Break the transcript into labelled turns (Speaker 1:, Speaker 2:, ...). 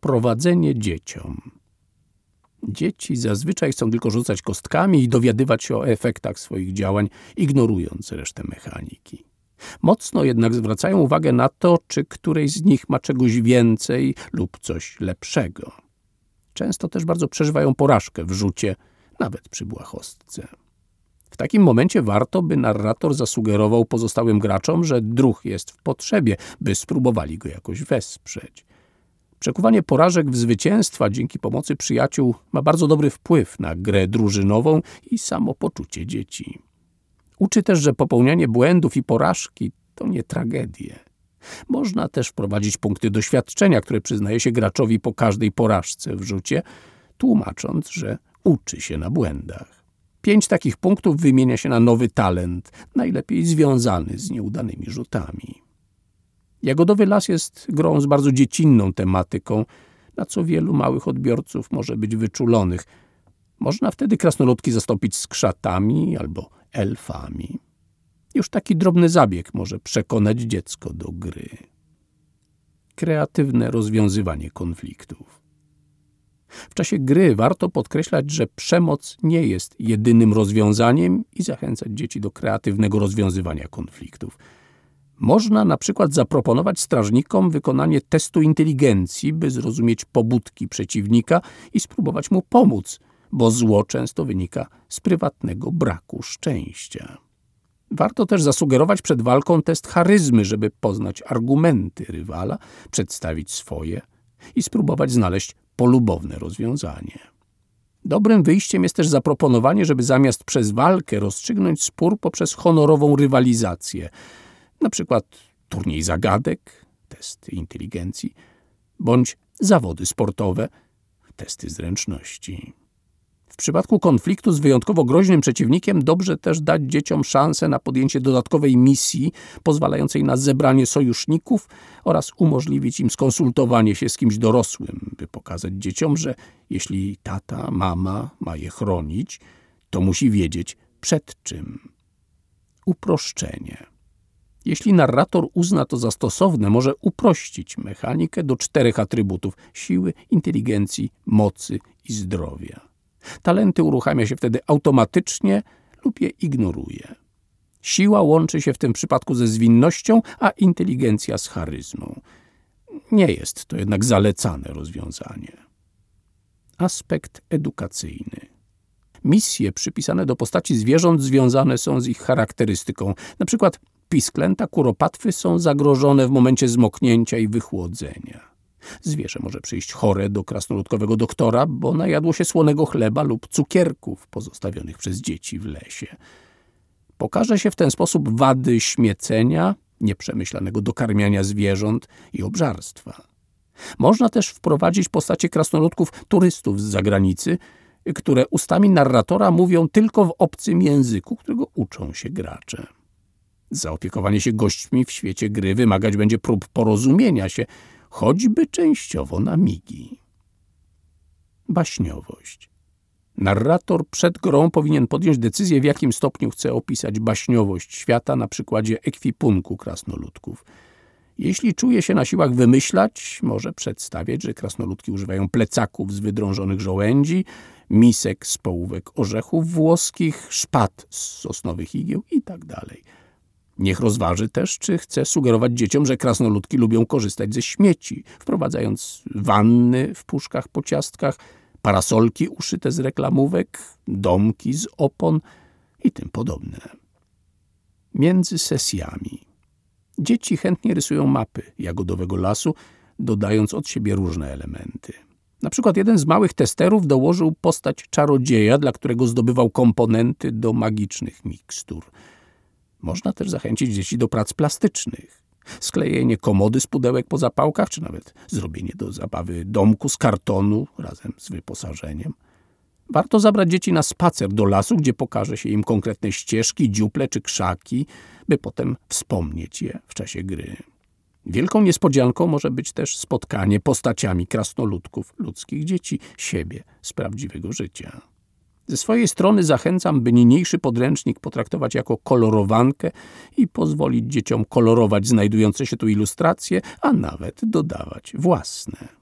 Speaker 1: Prowadzenie dzieciom. Dzieci zazwyczaj chcą tylko rzucać kostkami i dowiadywać się o efektach swoich działań, ignorując resztę mechaniki. Mocno jednak zwracają uwagę na to, czy którejś z nich ma czegoś więcej lub coś lepszego. Często też bardzo przeżywają porażkę w rzucie, nawet przy błahostce. W takim momencie warto, by narrator zasugerował pozostałym graczom, że druh jest w potrzebie, by spróbowali go jakoś wesprzeć. Przekuwanie porażek w zwycięstwa dzięki pomocy przyjaciół ma bardzo dobry wpływ na grę drużynową i samopoczucie dzieci. Uczy też, że popełnianie błędów i porażki to nie tragedie. Można też wprowadzić punkty doświadczenia, które przyznaje się graczowi po każdej porażce w rzucie, tłumacząc, że uczy się na błędach. Pięć takich punktów wymienia się na nowy talent, najlepiej związany z nieudanymi rzutami. Jagodowy Las jest grą z bardzo dziecinną tematyką, na co wielu małych odbiorców może być wyczulonych. Można wtedy krasnoludki zastąpić skrzatami albo elfami. Już taki drobny zabieg może przekonać dziecko do gry. Kreatywne rozwiązywanie konfliktów. W czasie gry warto podkreślać, że przemoc nie jest jedynym rozwiązaniem i zachęcać dzieci do kreatywnego rozwiązywania konfliktów. Można na przykład zaproponować strażnikom wykonanie testu inteligencji, by zrozumieć pobudki przeciwnika i spróbować mu pomóc, bo zło często wynika z prywatnego braku szczęścia. Warto też zasugerować przed walką test charyzmy, żeby poznać argumenty rywala, przedstawić swoje i spróbować znaleźć polubowne rozwiązanie. Dobrym wyjściem jest też zaproponowanie, żeby zamiast przez walkę rozstrzygnąć spór poprzez honorową rywalizację, na przykład turniej zagadek, testy inteligencji, bądź zawody sportowe, testy zręczności. W przypadku konfliktu z wyjątkowo groźnym przeciwnikiem dobrze też dać dzieciom szansę na podjęcie dodatkowej misji pozwalającej na zebranie sojuszników oraz umożliwić im skonsultowanie się z kimś dorosłym, by pokazać dzieciom, że jeśli tata, mama ma je chronić, to musi wiedzieć przed czym. Uproszczenie. Jeśli narrator uzna to za stosowne, może uprościć mechanikę do czterech atrybutów siły, inteligencji, mocy i zdrowia. Talenty uruchamia się wtedy automatycznie lub je ignoruje. Siła łączy się w tym przypadku ze zwinnością, a inteligencja z charyzmą. Nie jest to jednak zalecane rozwiązanie. Aspekt edukacyjny. Misje przypisane do postaci zwierząt związane są z ich charakterystyką. Na przykład pisklęta kuropatwy są zagrożone w momencie zmoknięcia i wychłodzenia. Zwierzę może przyjść chore do krasnoludkowego doktora, bo najadło się słonego chleba lub cukierków pozostawionych przez dzieci w lesie. Pokaże się w ten sposób wady śmiecenia, nieprzemyślanego dokarmiania zwierząt i obżarstwa. Można też wprowadzić postacie krasnoludków turystów z zagranicy, które ustami narratora mówią tylko w obcym języku, którego uczą się gracze. Zaopiekowanie się gośćmi w świecie gry wymagać będzie prób porozumienia się, choćby częściowo na migi. Baśniowość. Narrator przed grą powinien podjąć decyzję, w jakim stopniu chce opisać baśniowość świata na przykładzie ekwipunku krasnoludków. Jeśli czuje się na siłach wymyślać, może przedstawiać, że krasnoludki używają plecaków z wydrążonych żołędzi, misek z połówek orzechów włoskich, szpat z sosnowych igieł itd. Niech rozważy też, czy chce sugerować dzieciom, że krasnoludki lubią korzystać ze śmieci, wprowadzając wanny w puszkach po ciastkach, parasolki uszyte z reklamówek, domki z opon i tym podobne. Między sesjami. Dzieci chętnie rysują mapy jagodowego lasu, dodając od siebie różne elementy. Na przykład jeden z małych testerów dołożył postać czarodzieja, dla którego zdobywał komponenty do magicznych mikstur – można też zachęcić dzieci do prac plastycznych. Sklejenie komody z pudełek po zapałkach, czy nawet zrobienie do zabawy domku z kartonu razem z wyposażeniem. Warto zabrać dzieci na spacer do lasu, gdzie pokaże się im konkretne ścieżki, dziuple czy krzaki, by potem wspomnieć je w czasie gry. Wielką niespodzianką może być też spotkanie postaciami krasnoludków, ludzkich dzieci, siebie z prawdziwego życia. Ze swojej strony zachęcam, by niniejszy podręcznik potraktować jako kolorowankę i pozwolić dzieciom kolorować znajdujące się tu ilustracje, a nawet dodawać własne.